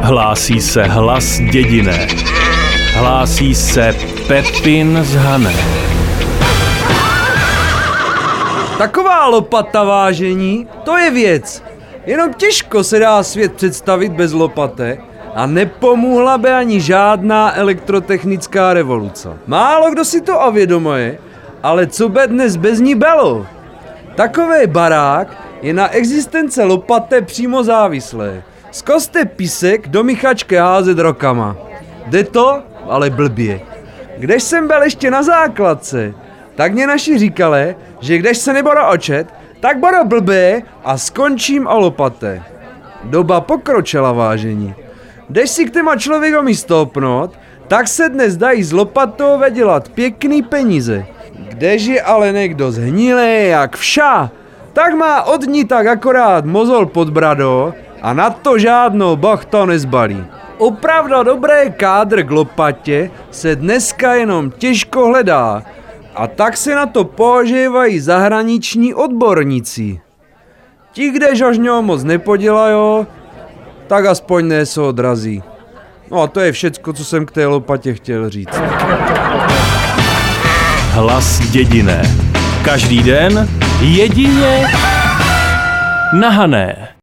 Hlásí se hlas dědiné. Hlásí se Pepin z Hané. Taková lopata vážení, to je věc. Jenom těžko se dá svět představit bez lopate a nepomohla by ani žádná elektrotechnická revoluce. Málo kdo si to ovědomuje, ale co by dnes bez ní bylo? Takový barák je na existence lopate přímo závislé. Zkoste písek do Michačky házet rokama. Jde to, ale blbě. Když jsem byl ještě na základce, tak mě naši říkali, že když se nebudu očet, tak budu blbé a skončím o lopate. Doba pokročila vážení. Když si k téma člověkovi stoupnout, tak se dnes dají z lopatou vydělat pěkný peníze. Kdež je ale někdo zhnilý jak vša, tak má od ní tak akorát mozol pod bradou a na to žádnou boh to nezbalí. Opravdu dobré kádr k lopatě se dneska jenom těžko hledá a tak se na to používají zahraniční odborníci. Ti, kdež už něho moc nepodělají, tak aspoň ne se odrazí. No a to je všecko, co jsem k té lopatě chtěl říct. Hlas dědiné. Každý den jedině na Hané.